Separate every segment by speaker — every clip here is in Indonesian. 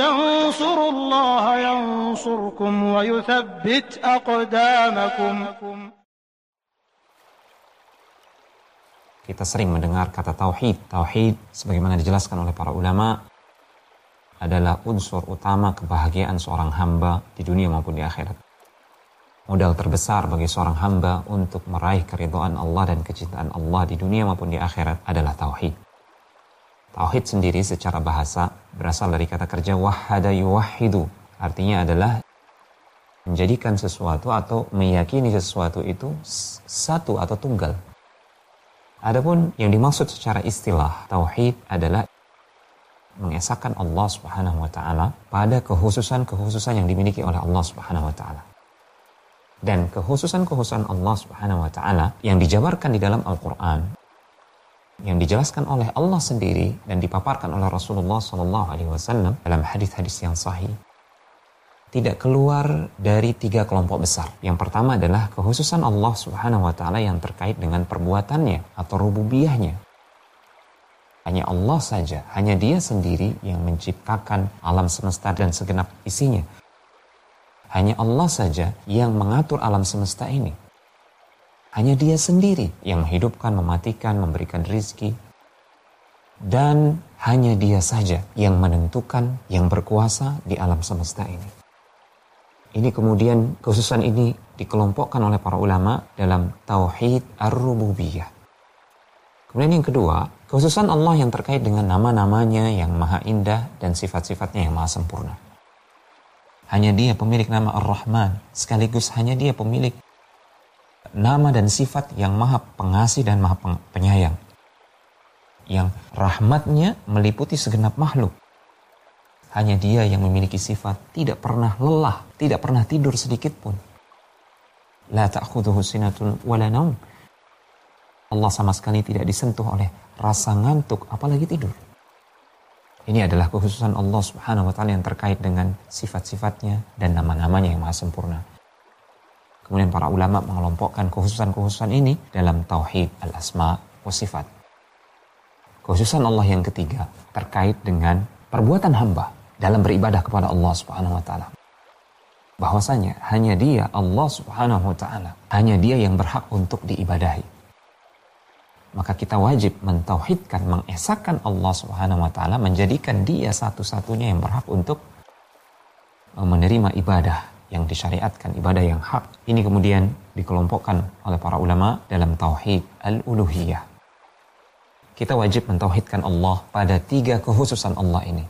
Speaker 1: تنصروا الله ينصركم ويثبت أقدامكم
Speaker 2: Kita sering mendengar kata tauhid. Tauhid sebagaimana dijelaskan oleh para ulama adalah unsur utama kebahagiaan seorang hamba di dunia maupun di akhirat. Modal terbesar bagi seorang hamba untuk meraih keridhaan Allah dan kecintaan Allah di dunia maupun di akhirat adalah tauhid. Tauhid sendiri secara bahasa berasal dari kata kerja wahada yuwahidu. Artinya adalah menjadikan sesuatu atau meyakini sesuatu itu satu atau tunggal. Adapun yang dimaksud secara istilah tauhid adalah mengesahkan Allah Subhanahu wa taala pada kekhususan-kekhususan yang dimiliki oleh Allah Subhanahu wa taala. Dan kekhususan-kekhususan Allah Subhanahu wa taala yang dijabarkan di dalam Al-Qur'an yang dijelaskan oleh Allah sendiri dan dipaparkan oleh Rasulullah Shallallahu alaihi wasallam dalam hadis-hadis yang sahih tidak keluar dari tiga kelompok besar. Yang pertama adalah kekhususan Allah Subhanahu wa taala yang terkait dengan perbuatannya atau rububiyahnya hanya Allah saja, hanya Dia sendiri yang menciptakan alam semesta dan segenap isinya. Hanya Allah saja yang mengatur alam semesta ini. Hanya Dia sendiri yang menghidupkan, mematikan, memberikan rizki. Dan hanya Dia saja yang menentukan, yang berkuasa di alam semesta ini. Ini kemudian khususan ini dikelompokkan oleh para ulama dalam Tauhid Ar-Rububiyah. Kemudian yang kedua, Khususan Allah yang terkait dengan nama-namanya yang maha indah dan sifat-sifatnya yang maha sempurna. Hanya dia pemilik nama Ar-Rahman, sekaligus hanya dia pemilik nama dan sifat yang maha pengasih dan maha penyayang. Yang rahmatnya meliputi segenap makhluk. Hanya dia yang memiliki sifat tidak pernah lelah, tidak pernah tidur sedikit pun. La ta'khudhuhu sinatun wala naum. Allah sama sekali tidak disentuh oleh rasa ngantuk, apalagi tidur. Ini adalah kekhususan Allah Subhanahu wa taala yang terkait dengan sifat-sifatnya dan nama-namanya yang maha sempurna. Kemudian para ulama mengelompokkan kekhususan-kekhususan ini dalam tauhid al-asma wa sifat. Kekhususan Allah yang ketiga terkait dengan perbuatan hamba dalam beribadah kepada Allah Subhanahu wa taala. Bahwasanya hanya Dia Allah Subhanahu wa taala, hanya Dia yang berhak untuk diibadahi maka kita wajib mentauhidkan, mengesahkan Allah Subhanahu wa taala, menjadikan dia satu-satunya yang berhak untuk menerima ibadah yang disyariatkan, ibadah yang hak. Ini kemudian dikelompokkan oleh para ulama dalam tauhid al-uluhiyah. Kita wajib mentauhidkan Allah pada tiga kekhususan Allah ini.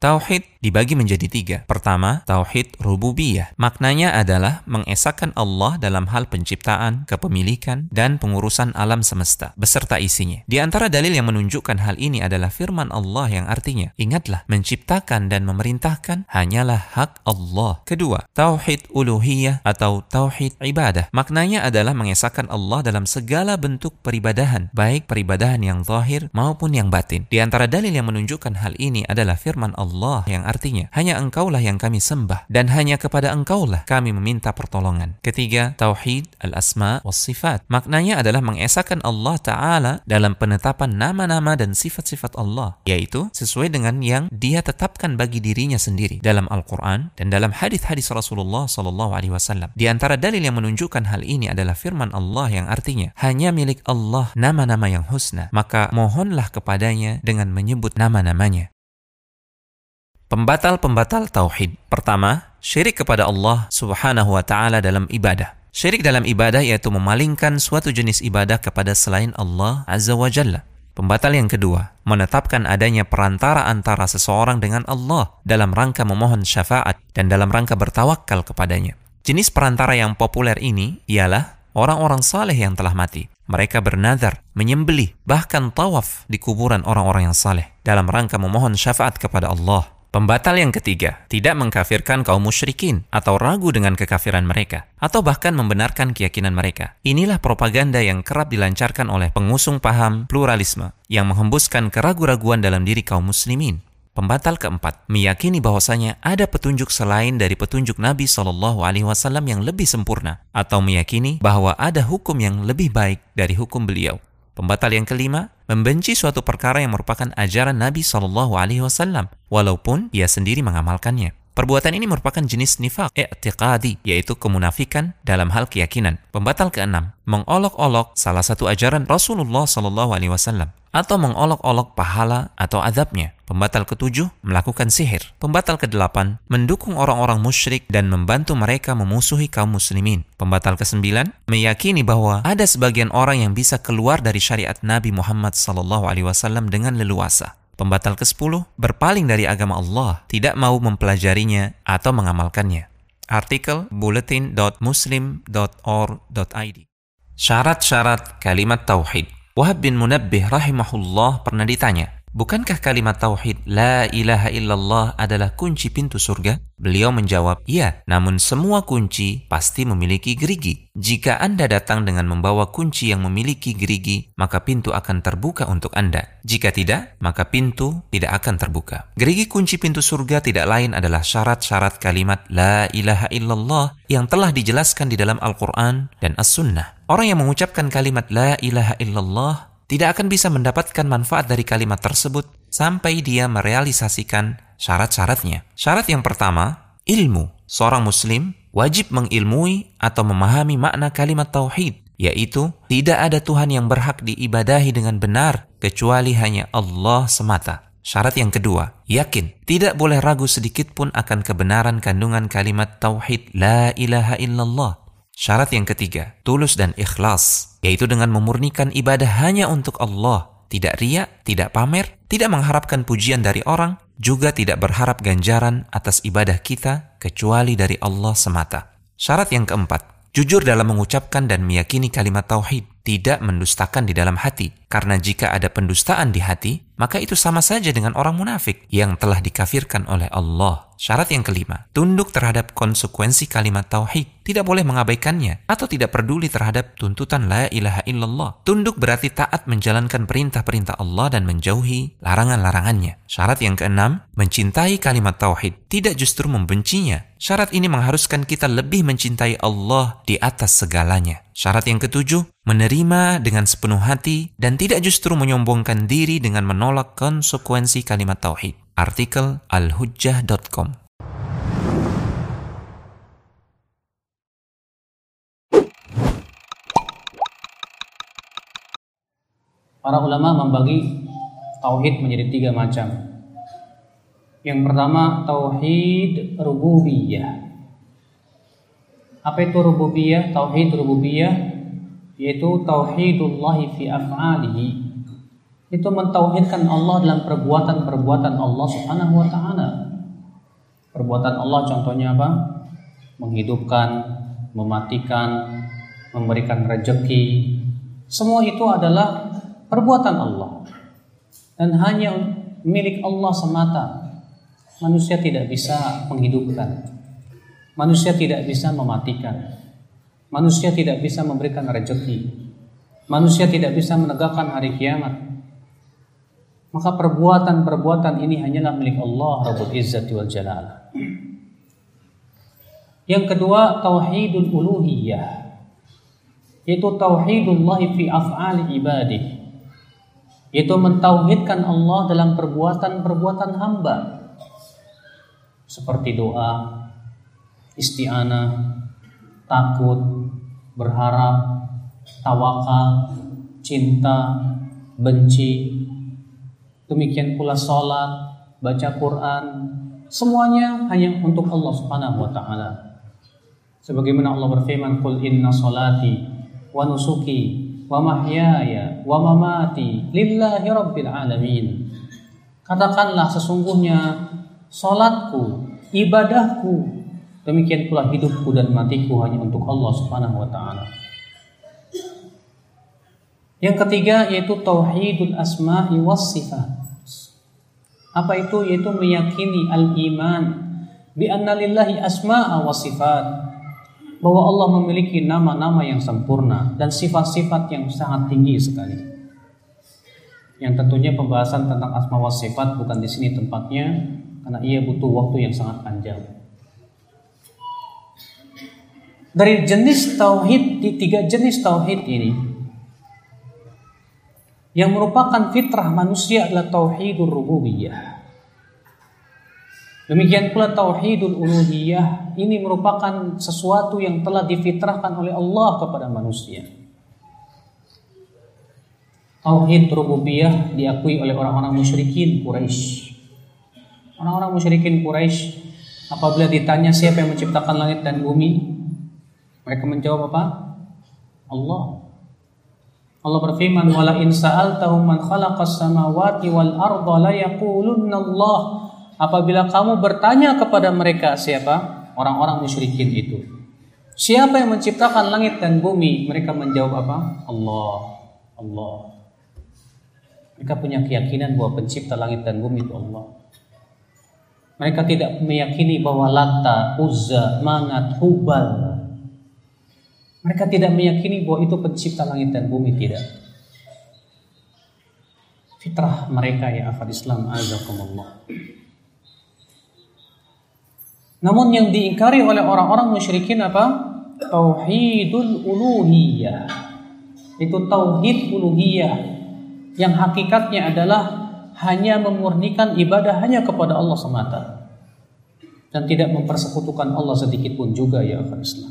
Speaker 3: Tauhid dibagi menjadi tiga. Pertama, Tauhid Rububiyah. Maknanya adalah mengesahkan Allah dalam hal penciptaan, kepemilikan, dan pengurusan alam semesta, beserta isinya. Di antara dalil yang menunjukkan hal ini adalah firman Allah yang artinya, Ingatlah, menciptakan dan memerintahkan hanyalah hak Allah. Kedua, Tauhid Uluhiyah atau Tauhid Ibadah. Maknanya adalah mengesahkan Allah dalam segala bentuk peribadahan, baik peribadahan yang zahir maupun yang batin. Di antara dalil yang menunjukkan hal ini adalah firman Allah Allah yang artinya hanya engkaulah yang kami sembah dan hanya kepada engkaulah kami meminta pertolongan. Ketiga, tauhid al-asma was sifat. Maknanya adalah mengesahkan Allah taala dalam penetapan nama-nama dan sifat-sifat Allah, yaitu sesuai dengan yang Dia tetapkan bagi dirinya sendiri dalam Al-Qur'an dan dalam hadis-hadis Rasulullah sallallahu alaihi wasallam. Di antara dalil yang menunjukkan hal ini adalah firman Allah yang artinya hanya milik Allah nama-nama yang husna, maka mohonlah kepadanya dengan menyebut nama-namanya. Pembatal-pembatal tauhid. Pertama, syirik kepada Allah Subhanahu wa taala dalam ibadah. Syirik dalam ibadah yaitu memalingkan suatu jenis ibadah kepada selain Allah Azza wa Jalla. Pembatal yang kedua, menetapkan adanya perantara antara seseorang dengan Allah dalam rangka memohon syafaat dan dalam rangka bertawakal kepadanya. Jenis perantara yang populer ini ialah orang-orang saleh yang telah mati. Mereka bernazar, menyembelih, bahkan tawaf di kuburan orang-orang yang saleh dalam rangka memohon syafaat kepada Allah Pembatal yang ketiga, tidak mengkafirkan kaum musyrikin atau ragu dengan kekafiran mereka, atau bahkan membenarkan keyakinan mereka. Inilah propaganda yang kerap dilancarkan oleh pengusung paham pluralisme yang menghembuskan keraguan-raguan dalam diri kaum muslimin. Pembatal keempat, meyakini bahwasanya ada petunjuk selain dari petunjuk Nabi Shallallahu Alaihi Wasallam yang lebih sempurna, atau meyakini bahwa ada hukum yang lebih baik dari hukum beliau. Pembatal yang kelima, membenci suatu perkara yang merupakan ajaran Nabi Shallallahu Alaihi Wasallam, walaupun ia sendiri mengamalkannya. Perbuatan ini merupakan jenis nifak i'tiqadi, yaitu kemunafikan dalam hal keyakinan. Pembatal keenam, mengolok-olok salah satu ajaran Rasulullah Shallallahu Alaihi Wasallam atau mengolok-olok pahala atau azabnya. Pembatal ketujuh, melakukan sihir. Pembatal kedelapan, mendukung orang-orang musyrik dan membantu mereka memusuhi kaum muslimin. Pembatal kesembilan, meyakini bahwa ada sebagian orang yang bisa keluar dari syariat Nabi Muhammad SAW dengan leluasa. Pembatal ke-10 berpaling dari agama Allah, tidak mau mempelajarinya atau mengamalkannya. Artikel bulletin.muslim.or.id Syarat-syarat kalimat tauhid Wahab bin Munabbih rahimahullah pernah ditanya, Bukankah kalimat tauhid la ilaha illallah adalah kunci pintu surga? Beliau menjawab, "Iya, namun semua kunci pasti memiliki gerigi. Jika Anda datang dengan membawa kunci yang memiliki gerigi, maka pintu akan terbuka untuk Anda. Jika tidak, maka pintu tidak akan terbuka." Gerigi kunci pintu surga tidak lain adalah syarat-syarat kalimat la ilaha illallah yang telah dijelaskan di dalam Al-Qur'an dan As-Sunnah. Orang yang mengucapkan kalimat la ilaha illallah tidak akan bisa mendapatkan manfaat dari kalimat tersebut sampai dia merealisasikan syarat-syaratnya. Syarat yang pertama, ilmu. Seorang muslim wajib mengilmui atau memahami makna kalimat tauhid, yaitu tidak ada Tuhan yang berhak diibadahi dengan benar kecuali hanya Allah semata. Syarat yang kedua, yakin. Tidak boleh ragu sedikit pun akan kebenaran kandungan kalimat tauhid la ilaha illallah. Syarat yang ketiga, tulus dan ikhlas, yaitu dengan memurnikan ibadah hanya untuk Allah, tidak riak, tidak pamer, tidak mengharapkan pujian dari orang, juga tidak berharap ganjaran atas ibadah kita kecuali dari Allah semata. Syarat yang keempat, jujur dalam mengucapkan dan meyakini kalimat tauhid, tidak mendustakan di dalam hati. Karena jika ada pendustaan di hati, maka itu sama saja dengan orang munafik yang telah dikafirkan oleh Allah. Syarat yang kelima, tunduk terhadap konsekuensi kalimat tauhid, tidak boleh mengabaikannya atau tidak peduli terhadap tuntutan la ilaha illallah. Tunduk berarti taat menjalankan perintah-perintah Allah dan menjauhi larangan-larangannya. Syarat yang keenam, mencintai kalimat tauhid, tidak justru membencinya. Syarat ini mengharuskan kita lebih mencintai Allah di atas segalanya. Syarat yang ketujuh, menerima dengan sepenuh hati dan tidak justru menyombongkan diri dengan menolak konsekuensi kalimat tauhid. Artikel alhujjah.com
Speaker 4: Para ulama membagi tauhid menjadi tiga macam. Yang pertama tauhid rububiyah. Apa itu rububiyah? Tauhid rububiyah yaitu tauhidullah fi af'alihi itu mentauhidkan Allah dalam perbuatan-perbuatan Allah Subhanahu wa taala. Perbuatan Allah contohnya apa? Menghidupkan, mematikan, memberikan rejeki. Semua itu adalah perbuatan Allah. Dan hanya milik Allah semata. Manusia tidak bisa menghidupkan. Manusia tidak bisa mematikan. Manusia tidak bisa memberikan rejeki. Manusia tidak bisa menegakkan hari kiamat maka perbuatan-perbuatan ini hanyalah milik Allah Rabbul Izzati wal Jalal. Yang kedua, tauhidul uluhiyah. Yaitu tauhidullah fi af'ali ibadih. Yaitu mentauhidkan Allah dalam perbuatan-perbuatan hamba. Seperti doa, isti'anah, takut, berharap, tawakal, cinta, benci, demikian pula sholat, baca Quran, semuanya hanya untuk Allah Subhanahu wa taala. Sebagaimana Allah berfirman, "Qul inna salati wa nusuki wa mahyaya wa mamati lillahi rabbil alamin." Katakanlah sesungguhnya salatku, ibadahku, demikian pula hidupku dan matiku hanya untuk Allah Subhanahu wa taala. Yang ketiga yaitu tauhidul asma'i was sifat. Apa itu? Yaitu meyakini al-iman bi anna lillahi asma'a wa sifat. Bahwa Allah memiliki nama-nama yang sempurna dan sifat-sifat yang sangat tinggi sekali. Yang tentunya pembahasan tentang asma wa sifat bukan di sini tempatnya karena ia butuh waktu yang sangat panjang. Dari jenis tauhid di tiga jenis tauhid ini Yang merupakan fitrah manusia adalah tauhidur rububiyah. Demikian pula tauhidul uluhiyah ini merupakan sesuatu yang telah difitrahkan oleh Allah kepada manusia. Tauhid rububiyah diakui oleh orang-orang musyrikin Quraisy. Orang-orang musyrikin Quraisy apabila ditanya siapa yang menciptakan langit dan bumi, mereka menjawab apa? Allah. Allah berfirman, "Wala in sa'altahum man khalaqas samawati wal arda la yaqulunna Allah." apabila kamu bertanya kepada mereka siapa? Orang-orang musyrikin itu. Siapa yang menciptakan langit dan bumi? Mereka menjawab apa? Allah. Allah. Mereka punya keyakinan bahwa pencipta langit dan bumi itu Allah. Mereka tidak meyakini bahwa Lata, Uzza, Manat, Hubal. Mereka tidak meyakini bahwa itu pencipta langit dan bumi tidak. Fitrah mereka ya akal Islam azakumullah. Namun yang diingkari oleh orang-orang musyrikin apa? Tauhidul uluhiyah. Itu tauhid uluhiyah yang hakikatnya adalah hanya memurnikan ibadah hanya kepada Allah semata dan tidak mempersekutukan Allah sedikit pun juga ya akhir Islam.